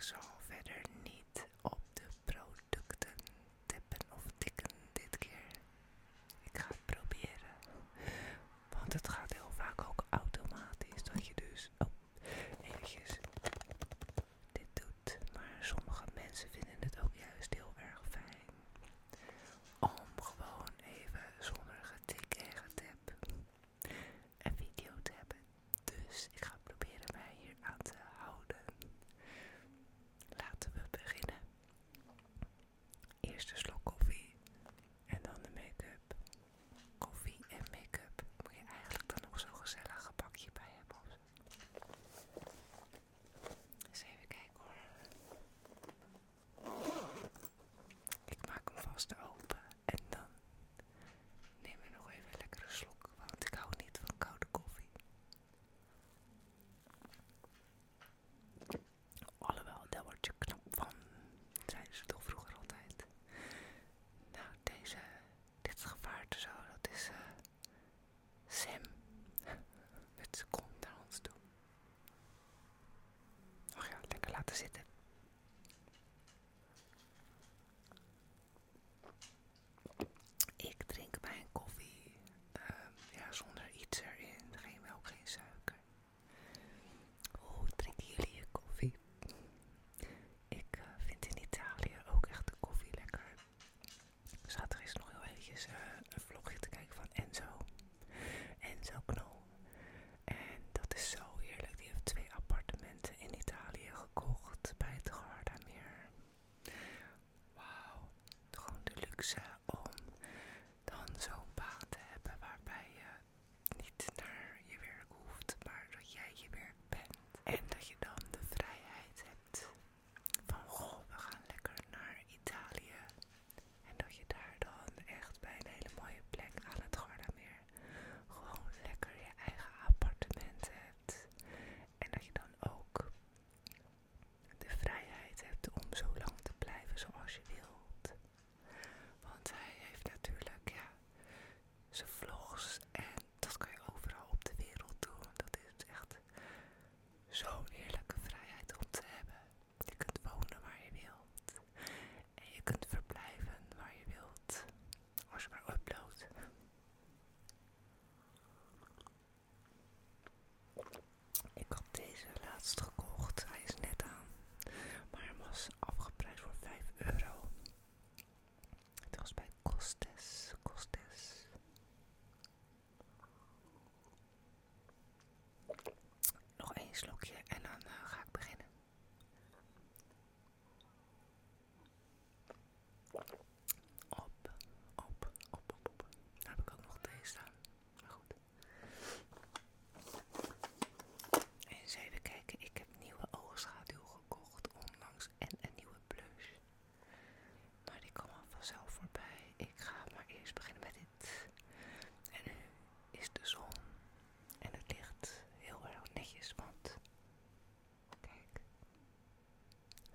so. slokje.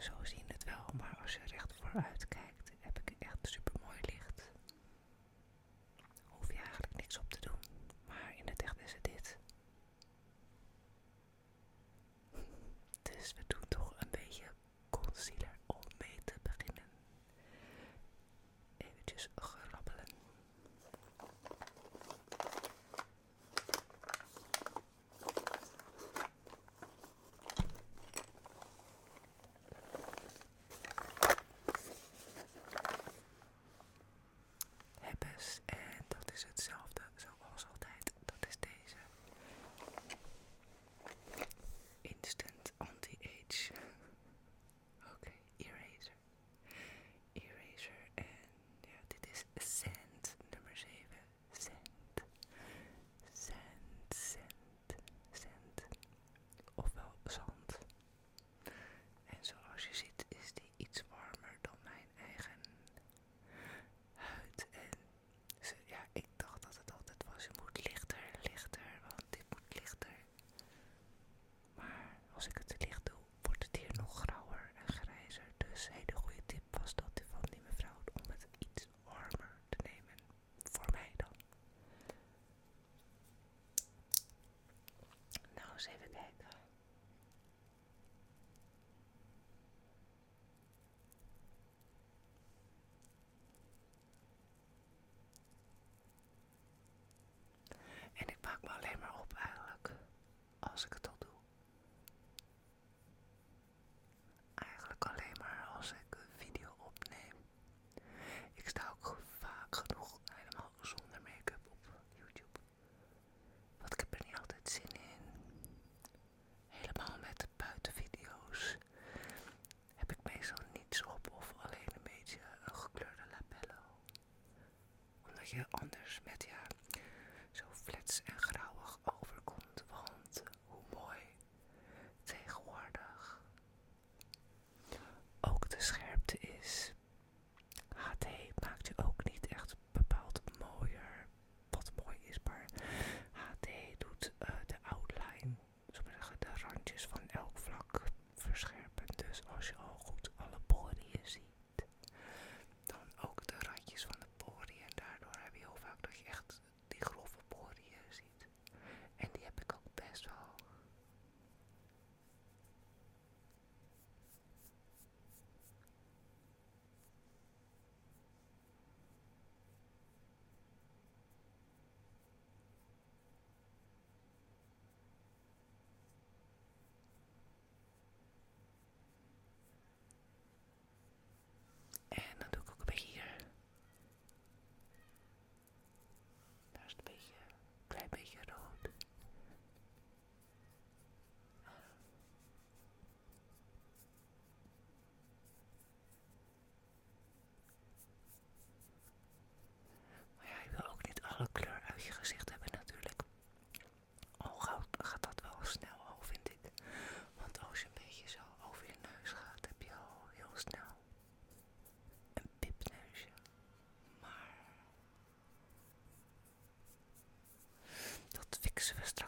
zo zien het wel, maar als je recht even back. Dat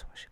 ik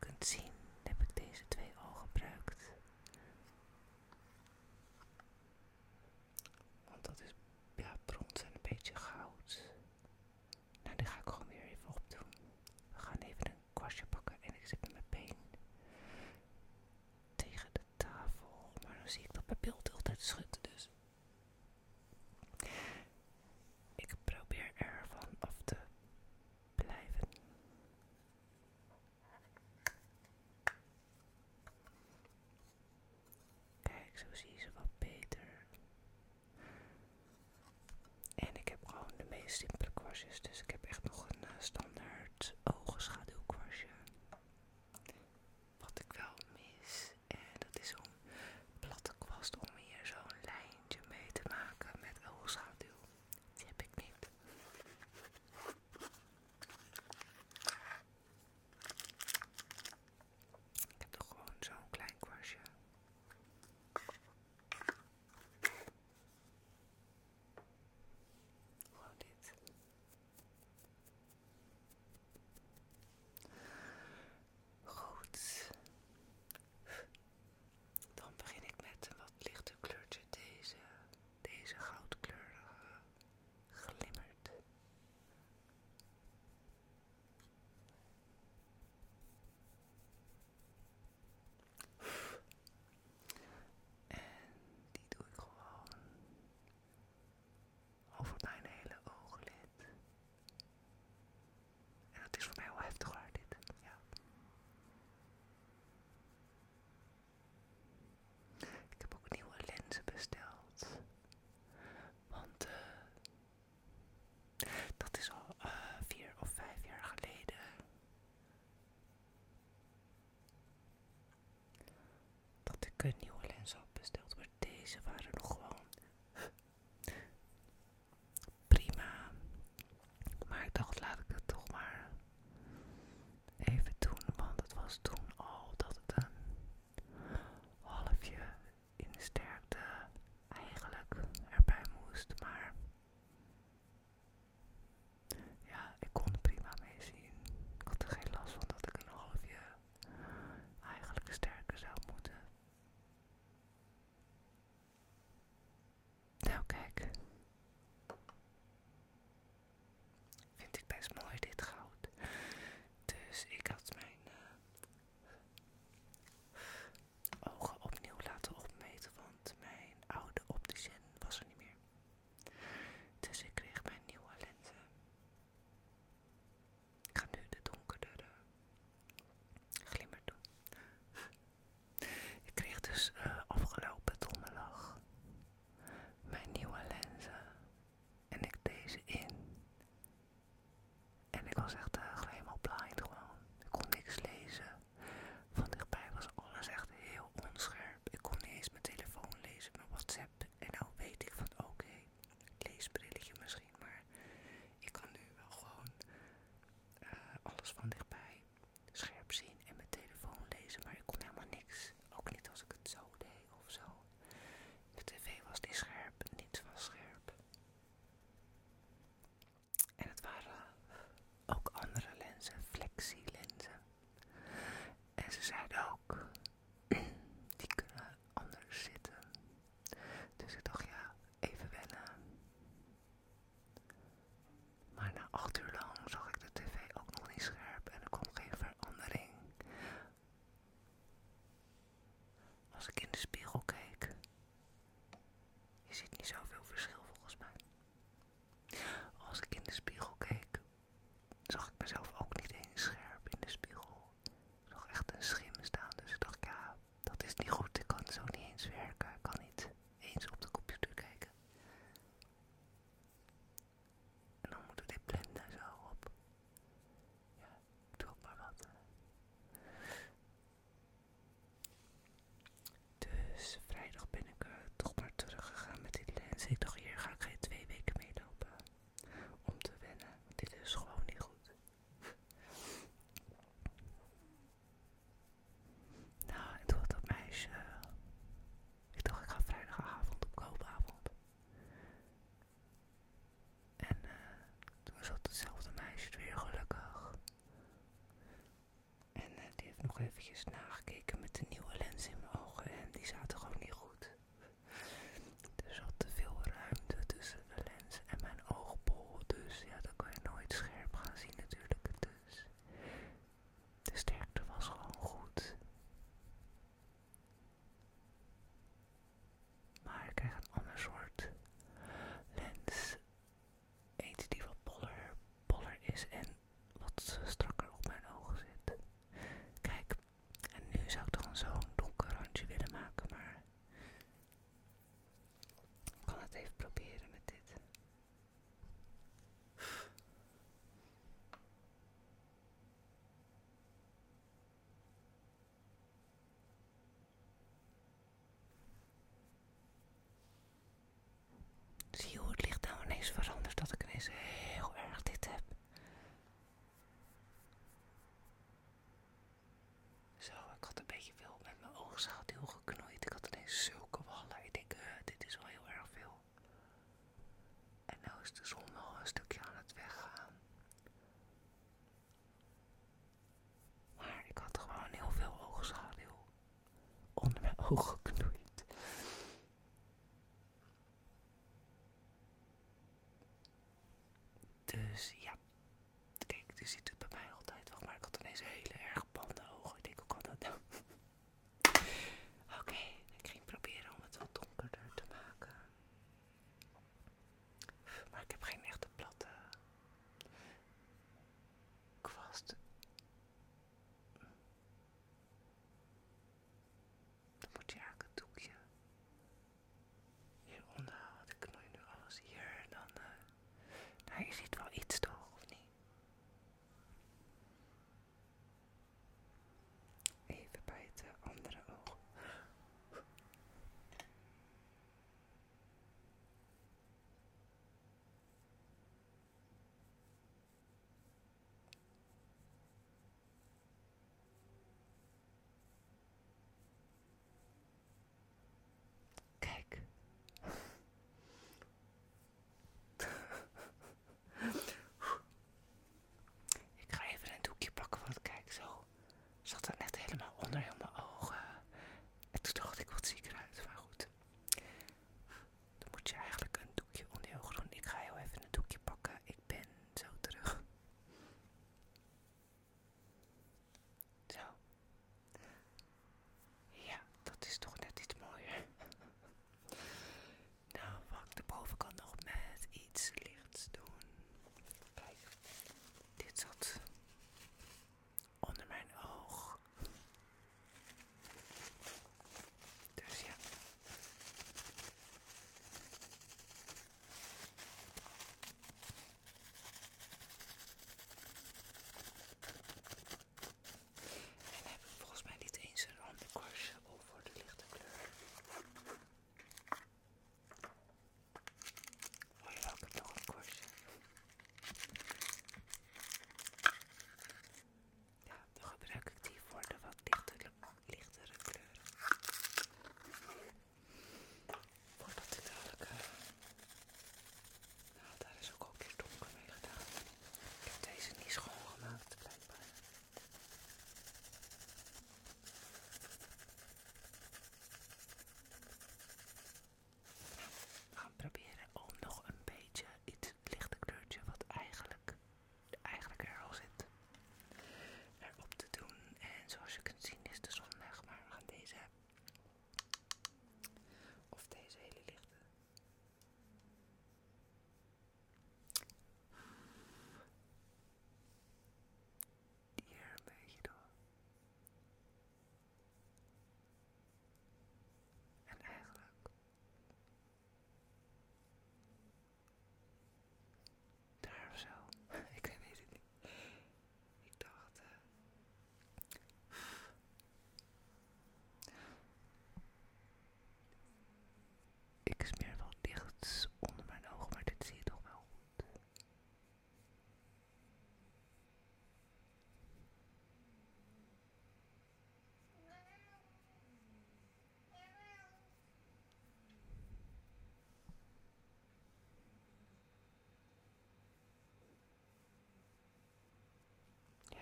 een nieuwe lens besteld, wordt. deze waren nog nog eventjes na hoch.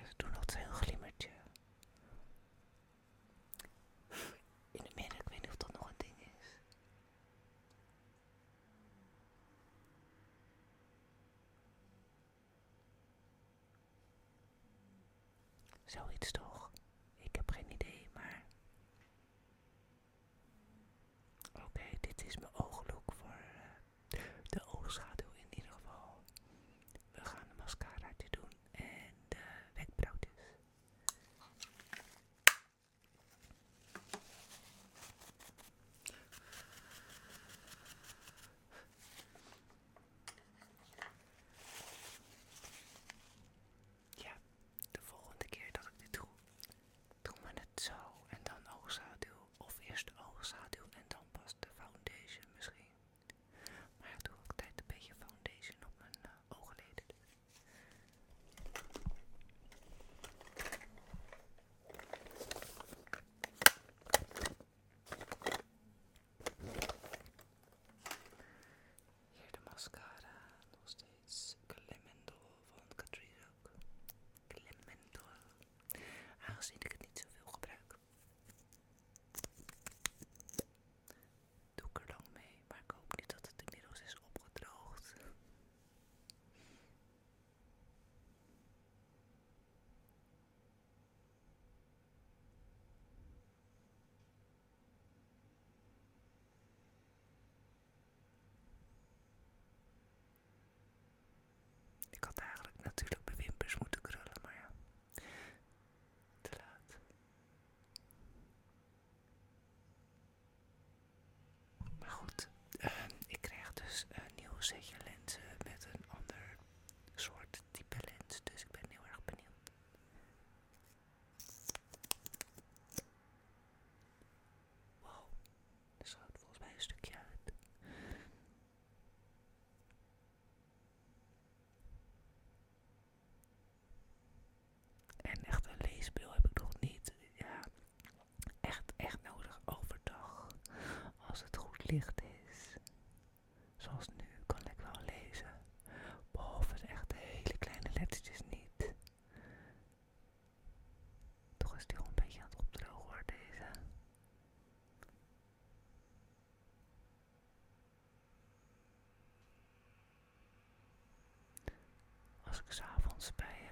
Doe doen altijd een glimmertje. In de midden, ik weet niet of dat nog een ding is. Zoiets toch? listening to is. Zoals nu kan ik wel lezen, behalve de echt hele kleine lettertjes niet. Toch is die al een beetje aan het opdrogen hoor, deze. Als ik s'avonds bij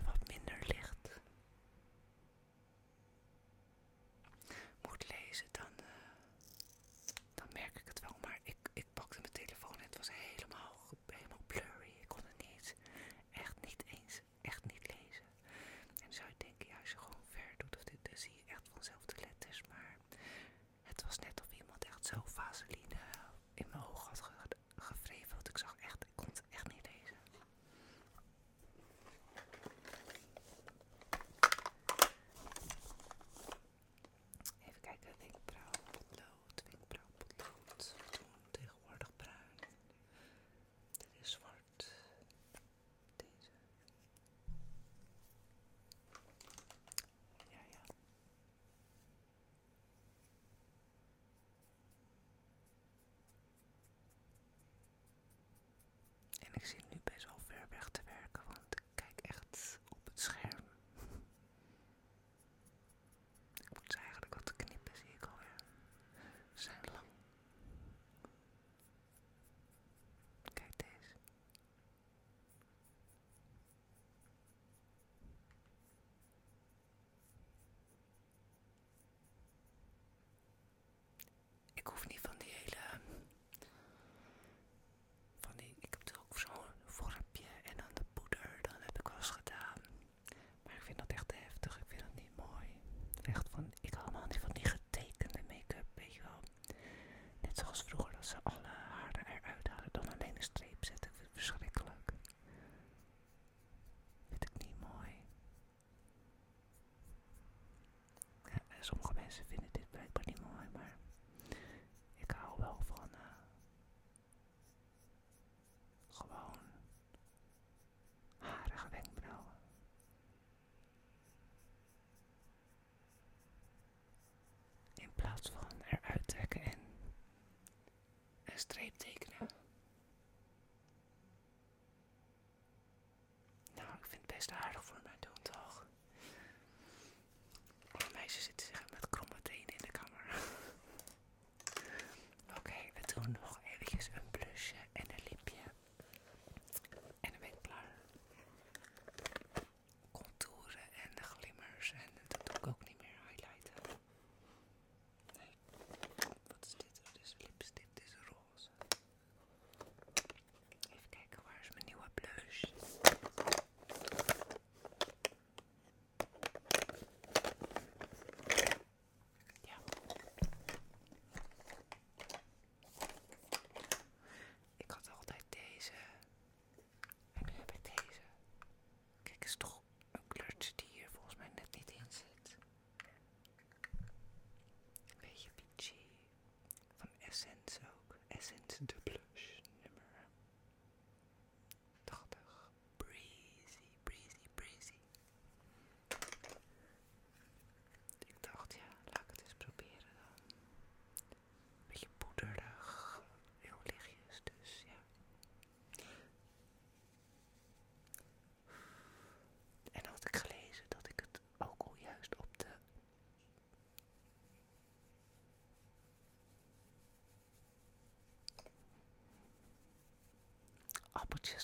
sommige mensen vinden dit blijkbaar niet mooi, maar ik hou wel van eh, gewoon harige wenkbrauwen. In plaats van eruit trekken en een streep tekenen.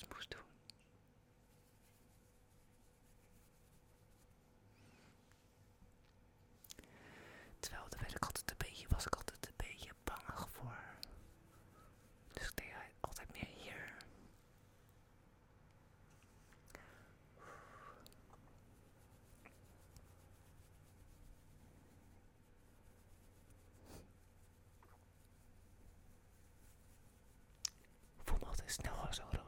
Moest doen. Terwijl daar ik altijd een beetje, was ik altijd een beetje bangig voor. Dus ik deed altijd meer hier. Voel me altijd snel zo rood